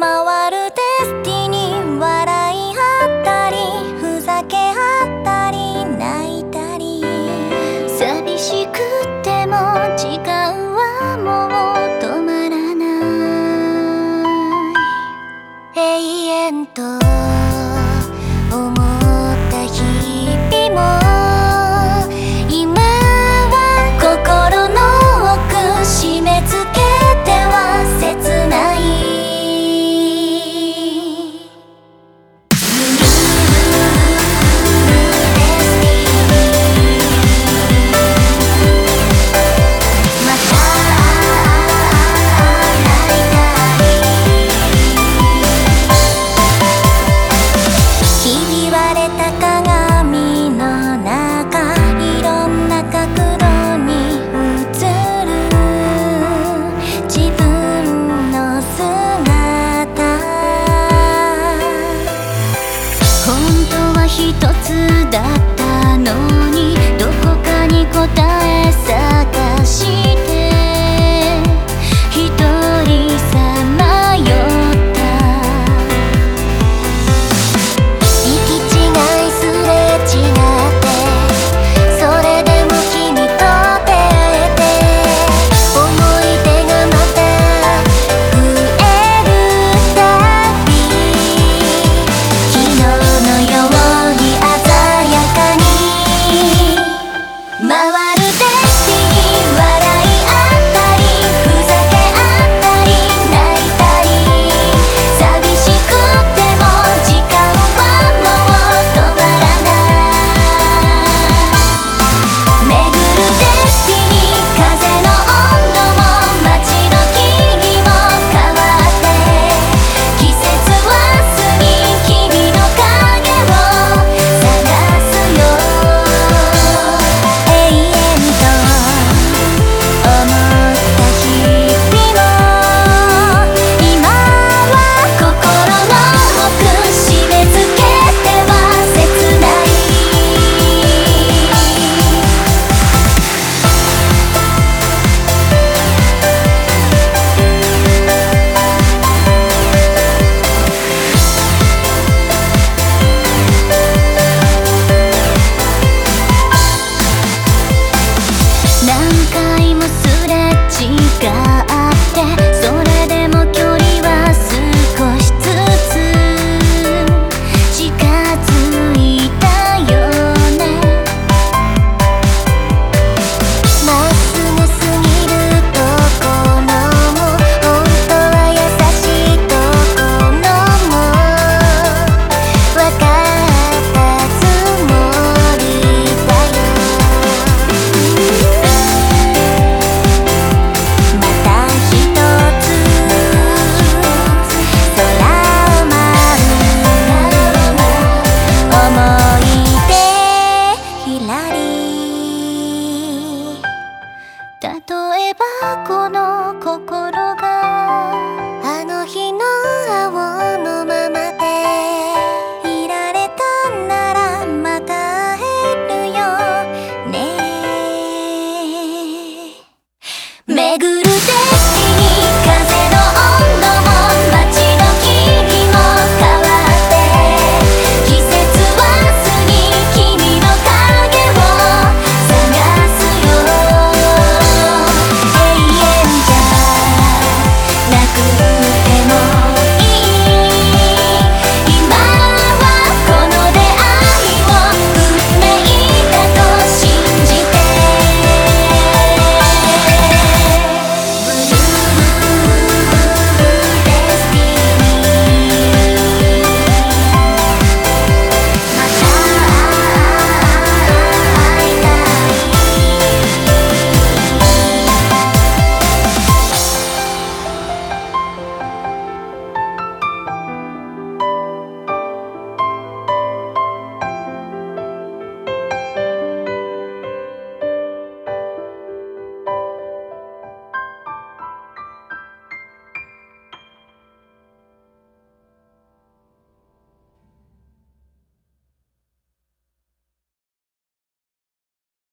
回るデスティニー笑だったのに